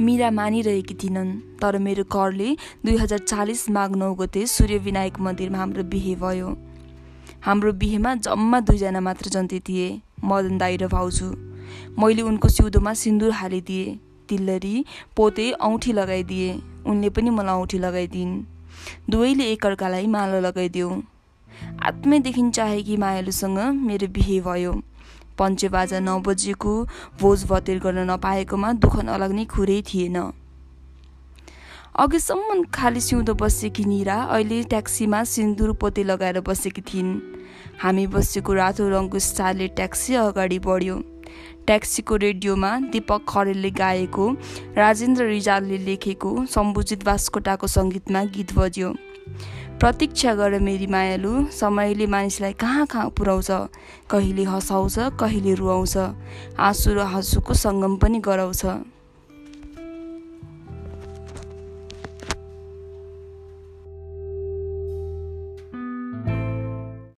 मिरा मानिरहेकी थिइनन्। तर मेरो घरले दुई हजार चालिस माघ नौ गते सूर्य विनायक मन्दिरमा हाम्रो बिहे भयो। हाम्रो बिहेमा जम्मा दुईजना मात्र जन्ती थिए मदन दाई र भाउजू। मैले उनको सिउँदोमा सिन्दुर हालिदिएँ तिल्लरी पोते औँठी लगाइदिए उनले पनि मलाई औँठी लगाइदिन्। दुवैले एकअर्कालाई माला लगाइदियो आत्मैदेखि चाहेकी मायालुसँग मेरो बिहे भयो। पञ्चेबाजा नौ बजेको भोज भतेर गर्न नपाएकोमा दुःख नलाग्ने खुरै थिएन। अघिसम्म खाली सिउँदो बसेकी निरा अहिले ट्याक्सीमा सिन्दुर पोते लगाएर बसेकी थिइन्। हामी बसेको रातो रङको स्टारले ट्याक्सी अगाडि बढ्यो। ट्याक्सीको रेडियोमा दीपक खरेलले गाएको राजेन्द्र रिजालले लेखेको सम्बुजित बास्कोटाको सङ्गीतमा गीत बज्यो। प्रतीक्षा गर मेरी मायालु। समयले मानिसलाई कहाँ कहाँ पुर्याउँछ? कहिले हँसाउँछ कहिले रुवाउँछ? आँसु र हाँसुको सङ्गम पनि गराउँछ।